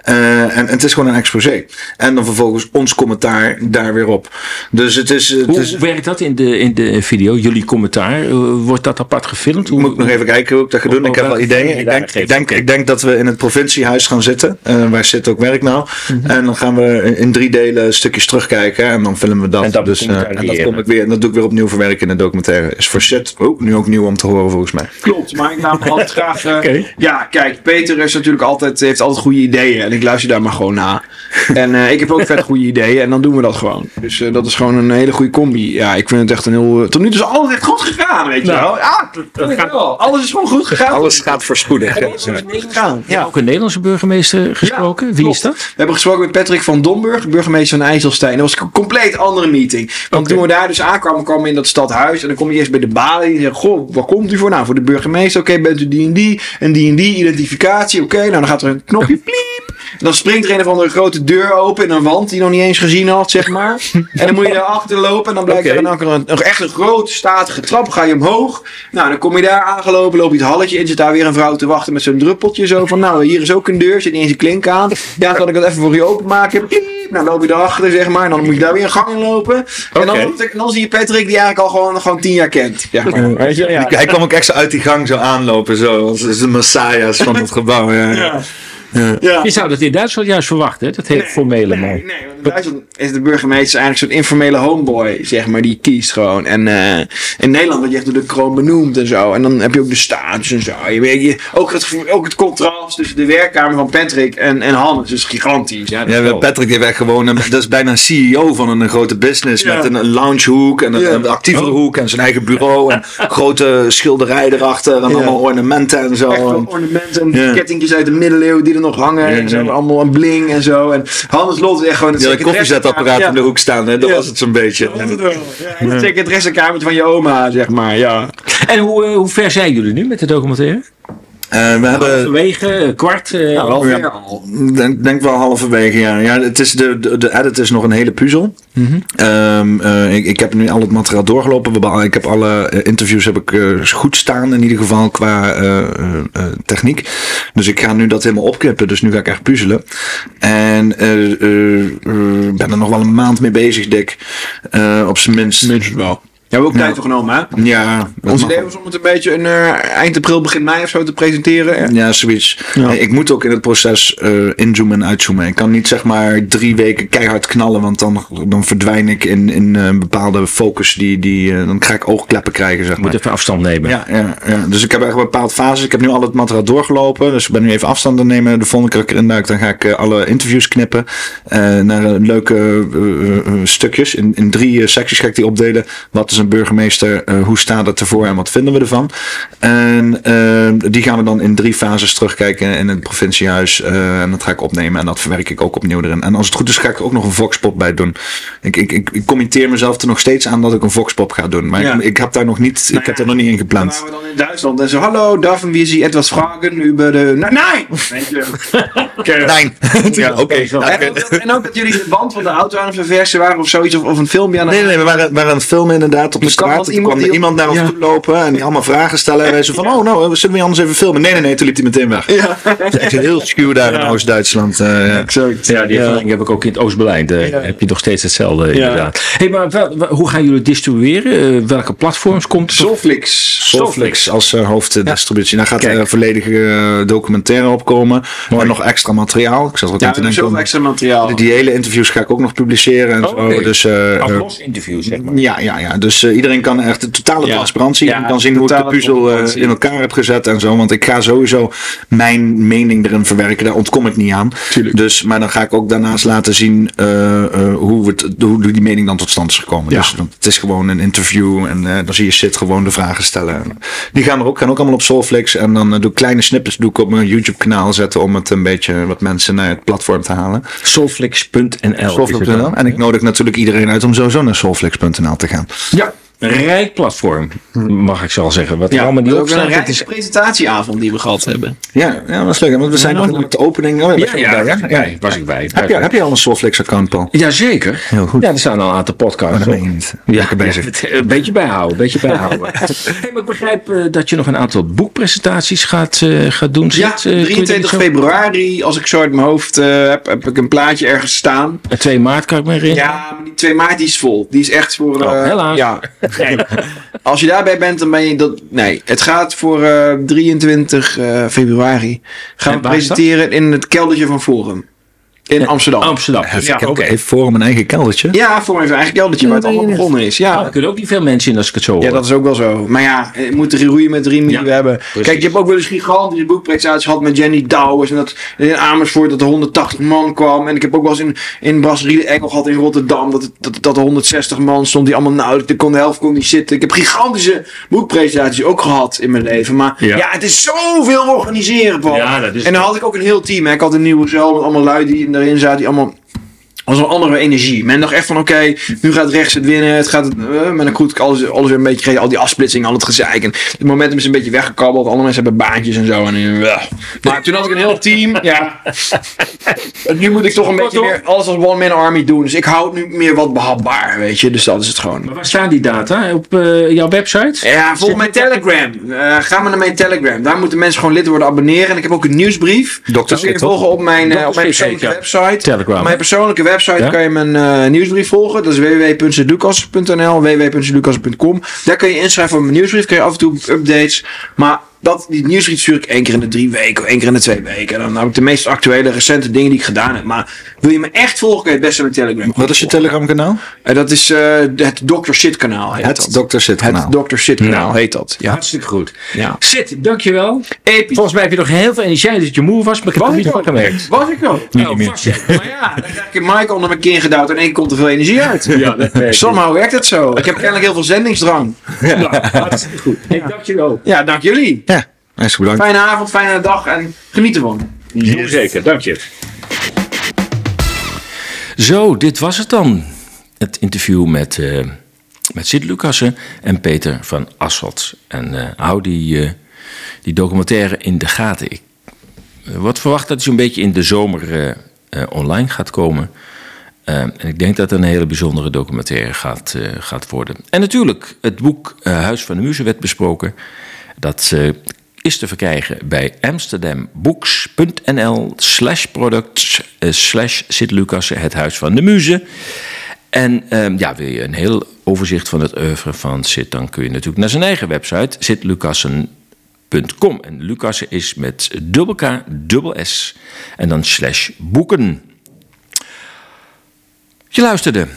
Uh, en, en, het is gewoon een exposé. En dan vervolgens ons commentaar daar weer op. Dus het is. Het hoe, is, werkt dat in de, in de video? Jullie commentaar? Uh, wordt dat apart gefilmd? Hoe, moet ik nog even kijken hoe ik dat ga doen? Ik heb wel ideeën. Ik denk, ik, denk, ik denk dat we in het provinciehuis gaan zitten. Uh, waar zit ook werk nou? Mm -hmm. En dan gaan we in drie delen stukjes terugkijken. En dan filmen we dat. En, dat dus, en dat kom ik weer. En dat doe ik weer opnieuw verwerken in de documentaire. Is voor shit. Oh, nu ook nieuw om te horen volgens mij. Klopt. Maar ik me altijd graag. okay. Ja, kijk. Peter is natuurlijk altijd, heeft altijd goede ideeën. En ik luister daar maar gewoon na. En uh, ik heb ook vet goede ideeën en dan doen we dat gewoon. Dus uh, dat is gewoon een hele goede combi. Ja, ik vind het echt een heel... Tot nu toe is alles echt goed gegaan, weet je nou, wel. Ja, dat, dat gaat wel. Alles is gewoon goed gegaan. Alles gaat voorspoedig. Ja, gegaan. Ja. Ook een Nederlandse burgemeester gesproken. Ja, Wie klopt. is dat? We hebben gesproken met Patrick van Domburg, burgemeester van IJsselstein. Dat was een compleet andere meeting. Want okay. toen we daar dus aankwamen, kwamen we in dat stadhuis. En dan kom je eerst bij de balie en zeg goh, waar komt u voor? Nou, voor de burgemeester. Oké, okay, bent u die en die? En die en die identificatie. Oké, okay, nou dan gaat er een knopje pliep. Dan springt er een of andere grote deur open in een wand die je nog niet eens gezien had, zeg maar. en dan moet je daarachter lopen en dan blijkt okay. er dan een, een, echt een grote statige trap. Ga je omhoog. Nou, dan kom je daar aangelopen, loop je het halletje in. Zit daar weer een vrouw te wachten met zo'n druppeltje. Zo van, nou, hier is ook een deur. Zit niet eens een klink aan. Ja, kan ik dat even voor je openmaken? Piep. Nou, loop je daarachter, zeg maar. En dan moet je daar weer een gang in lopen. Okay. En, dan, dan zie je Patrick, die eigenlijk al gewoon, gewoon tien jaar kent. Zeg maar. Weet je? Ja. Hij kwam ook echt zo uit die gang zo aanlopen. Zo, als de messias van het gebouw. Ja. ja. Ja. Je zou dat in Duitsland juist verwachten, dat hele nee, formele nee, man. Nee, want in Duitsland is de burgemeester eigenlijk zo'n informele homeboy, zeg maar, die kiest gewoon. En uh, in Nederland word je echt door de kroon benoemd en zo. En dan heb je ook de status en zo. Je weet, je, ook, het, ook het contrast tussen de werkkamer van Patrick en, en Hannes is gigantisch. Ja, ja. Patrick die werd gewoon, een, dat is bijna een CEO van een grote business. Ja. Met een, een loungehoek en een, Ja. een actievere Oh. hoek en zijn eigen bureau. En grote schilderij erachter en Ja. allemaal ornamenten en zo. Echt En- ornamenten, Ja. kettingjes uit de middeleeuwen die er nog hangen. Ja, en zo, ja. allemaal een bling en zo. En Hannes Lot is echt gewoon het had een koffiezetapparaat Ja. in de hoek staan, hè? dat Ja. was het zo'n beetje. Dat was het wel. Ja, het van je oma, zeg maar. Ja. En hoe, eh, hoe ver zijn jullie nu met de documentaire? Eh, we hebben... Halverwege, kwart, eh, Ja, half ja. Denk, denk wel halverwege, ja. ja het is de, de, de edit is nog een hele puzzel. Mhm. Ehm, eh, ik, ik heb nu al het materiaal doorgelopen. We Ik heb alle eh, interviews heb ik, eh, goed staan, in ieder geval qua eh, eh, eh, techniek. Dus ik ga nu dat helemaal opknippen. Dus nu ga ik echt puzzelen. En eh, eh, eh, ben er nog wel een maand mee bezig, Dick. Eh, op zijn minst. Minstens wel. Ja, we hebben ook tijd voor genomen, hè? Ja, Ons idee was om het een beetje in, eh, eind april, begin mei of zo te presenteren. Ja, zoiets. Ik moet ook in het proces eh, inzoomen en uitzoomen. Ik kan niet zeg maar drie weken keihard knallen, want dan, dan verdwijn ik in, in eh, een bepaalde focus. Die, die, eh, dan ga ik oogkleppen krijgen, zeg Moet maar. even afstand nemen. Ja, ja, ja, dus ik heb echt een bepaalde fases. Ik heb nu al het materiaal doorgelopen. Dus ik ben nu even afstand aan nemen. De volgende keer dat ik erin duik, dan ga ik alle interviews knippen. eh, naar leuke stukjes. In, in drie secties ga ik die opdelen. Wat is een burgemeester? eh, hoe staat het ervoor en wat vinden we ervan? En eh, die gaan we dan in drie fases terugkijken in het provinciehuis. eh, en dat ga ik opnemen en dat verwerk ik ook opnieuw erin. En als het goed is, ga ik er ook nog een voxpop bij doen. Ik, ik, ik, ik committeer mezelf er nog steeds aan dat ik een voxpop ga doen. Maar Ja. ik, ik heb daar nog niet, ik heb er nog niet in Dan gepland. waren we dan in Duitsland en zo, hallo, darf wir Sie etwas fragen über de... Nee, nee! Nee. Ja, oké. En, ook, en ook dat jullie de band van de auto aan het verversen waren of zoiets, of, of een filmpje aan het Nee, nee, we waren, waren het filmen inderdaad op de straat. Toen iemand kwam er die- iemand naar ons Ja. toe lopen en die allemaal vragen stellen. En wij zo van, oh nou, we zullen we anders even filmen? Nee, nee, nee, toen liep hij meteen weg. Ja. Het is echt heel schuw daar in Oost-Duitsland. eh, ja. Exact. Ja, die ervaring heb ik ook in het Oost-Berlijn. Daar heb je nog steeds hetzelfde inderdaad. Hey, maar wel- hoe gaan jullie distribueren? Eh, welke platforms komt het? Soulflix als eh, hoofddistributie. Daar gaat er volledige eh, documentaire op komen. Maar nog extra materiaal. Ik zat er ook Ja, aan te denken. om- extra materiaal. Die hele interviews ga ik ook nog publiceren en Oh, zo. oké. Dus, eh, Als eh, los interview, zeg maar. Ja, ja, ja. Dus eh, iedereen kan echt de totale Ja. transparantie. Ja, Iedereen kan zien hoe ik de puzzel eh, in elkaar heb gezet en zo. Want ik ga sowieso mijn mening erin verwerken. Daar ontkom ik niet aan. Tuurlijk. Dus, maar dan ga ik ook daarnaast laten zien eh, eh, hoe, het, hoe die mening dan tot stand is gekomen. Ja. Dus want het is gewoon een interview. En eh, dan zie je Sid gewoon de vragen stellen. Die gaan er ook, gaan ook allemaal op Soulflix. En dan doe ik kleine snippets doe ik op mijn YouTube kanaal zetten. Om het een beetje wat mensen naar het platform te halen. Soulflix.nl. Soulflix.nl. En ik nodig natuurlijk iedereen uit om sowieso naar Soulflix.nl te gaan. Ja, rijk platform, mag ik zo al zeggen. Wat er Ja, allemaal wel een rijke is presentatieavond die we gehad hebben. Ja, ja, dat was leuk. Want we zijn nog met de opening. Oh, ja, was Ja, ja, was ik bij. Was ik bij. Heb je, heb je al een Soulflix account, Paul? Jazeker. Heel goed. Ja, er staan al een aantal podcasts dat op. Ja, bezig. het- Een beetje bijhouden, een beetje bijhouden. hey, maar ik begrijp eh, dat je nog een aantal boekpresentaties gaat, eh, gaat doen. Ja, Zit, eh, kun je dat 23 niet zo- februari, als ik zo uit mijn hoofd eh, heb, heb ik een plaatje ergens staan. En 2 maart kan ik me herinneren. Ja, maar die 2 maart die is vol. Die is echt voor... Oh, eh, helaas. Ja. Als je daarbij bent, dan ben je dat... Nee, het gaat voor eh, 23 eh, februari. Gaan En we presenteren in het keldertje van Forum. In Amsterdam. Amsterdam. Heeft, Ja, oké. heeft Forum een eigen keldertje? Ja, Forum heeft een eigen keldertje waar het allemaal begonnen is. Ja. Ah, er kunnen ook niet veel mensen in als ik het zo hoor. Ja, dat is ook wel zo. Maar ja, je moet er roeien met de riemen Ja, die we hebben. precies. Kijk, je hebt ook wel eens gigantische boekpresentaties gehad met Jenny Douwers. En dat in Amersfoort dat er 180 man kwam. En ik heb ook wel eens in, in Brasserie de Engel gehad in Rotterdam. Dat, dat, dat er 160 man stond die allemaal nou, de kon de helft kon niet zitten. Ik heb gigantische boekpresentaties ook gehad in mijn leven. Maar Ja. ja, het is zoveel organiseren, Paul. Ja, dat is- En dan had ik ook een heel team. Hè. Ik had een nieuwe zaal met allemaal lui die erin zaten. Die allemaal was een andere energie. Men dacht echt van oké, nu gaat rechts het winnen. Het gaat het, eh, maar dan goed, ik alles, alles weer een beetje gekregen. Al die afsplitsing, al het gezeik. En het momentum is een beetje weggekabbeld. Alle mensen hebben baantjes en zo. En, eh, maar toen had ik een heel team. Ja. En nu moet ik toch een beetje meer alles als one man army doen. Dus ik hou het nu meer wat behapbaar, weet je. Dus dat is het gewoon. Maar waar staan die data? Op eh, jouw website? Ja, volg mijn Telegram. Eh, ga maar naar mijn Telegram. Daar moeten mensen gewoon lid worden abonneren. En ik heb ook een nieuwsbrief. Dr. Dat kun je volgen op mijn, op mijn persoonlijke website. Telegram, Op mijn persoonlijke website Ja? kan je mijn eh, nieuwsbrief volgen. Dat is www.lucas.nl, www.lucas.com. Daar kun je inschrijven voor mijn nieuwsbrief. Kun je af en toe updates. Maar dat, die nieuwsbrief stuur ik één keer in de drie weken, één keer in de twee weken. Dan heb ik de meest actuele, recente dingen die ik gedaan heb. Maar wil je me echt volgen, kun je het best op mijn Telegram Wat is je. Telegram kanaal? Eh, dat is eh, het Dr. Shit kanaal heet Het dat. Dr. Shit kanaal. Het Dr. Shit kanaal Nou. heet dat. Ja. Hartstikke goed. Ja. Sid, dankjewel. Episch. Volgens mij heb je nog heel veel energie dat je moe was, maar ik heb er niet van gemerkt. Was ik ook? Nou, vast, ja. Maar ja, dan krijg ik mic onder mijn kin gedouwd en één komt er veel energie uit. Ja, dat ik. Somehow werkt het zo. Ik heb kennelijk heel veel zendingsdrang. Nou, hartstikke goed. Hey, dankjewel. Ja, dank jullie. Hartstikke bedankt. Fijne avond, fijne dag en geniet ervan. Heel zeker, dank je. Zo, dit was het dan. Het interview met, eh met Sid Lucassen en Peter van Asselt. En eh, hou die, eh, die documentaire in de gaten. Ik wordt verwacht dat hij zo'n beetje in de zomer online gaat komen. en ik denk dat het een hele bijzondere documentaire gaat, gaat worden. En natuurlijk, het boek Huis van de Muze werd besproken. Dat is te verkrijgen bij amsterdambooks.nl slash products slash Sint het Huis van de Muze. En um, ja, wil je een heel overzicht van het oeuvre van Sid, dan kun je natuurlijk naar zijn eigen website, sitlucassen.com. En Lucassen is met dubbel K, dubbel S en dan slash boeken. Je luisterde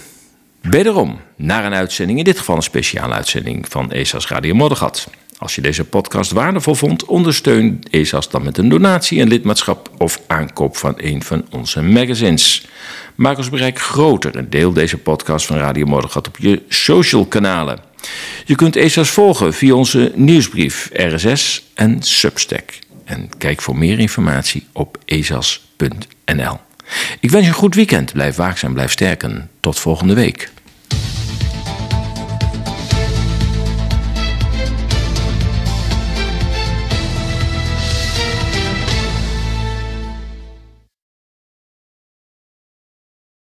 wederom naar een uitzending, in dit geval een speciale uitzending van ESA's Radio Moddergat. Als je deze podcast waardevol vond, ondersteun ESA's dan met een donatie, een lidmaatschap of aankoop van een van onze magazines. Maak ons bereik groter en deel deze podcast van Radio Moddergat op je social kanalen. Je kunt ESA's volgen via onze nieuwsbrief, RSS en Substack. En kijk voor meer informatie op esas.nl. Ik wens je een goed weekend. Blijf waakzaam, blijf sterken. Tot volgende week.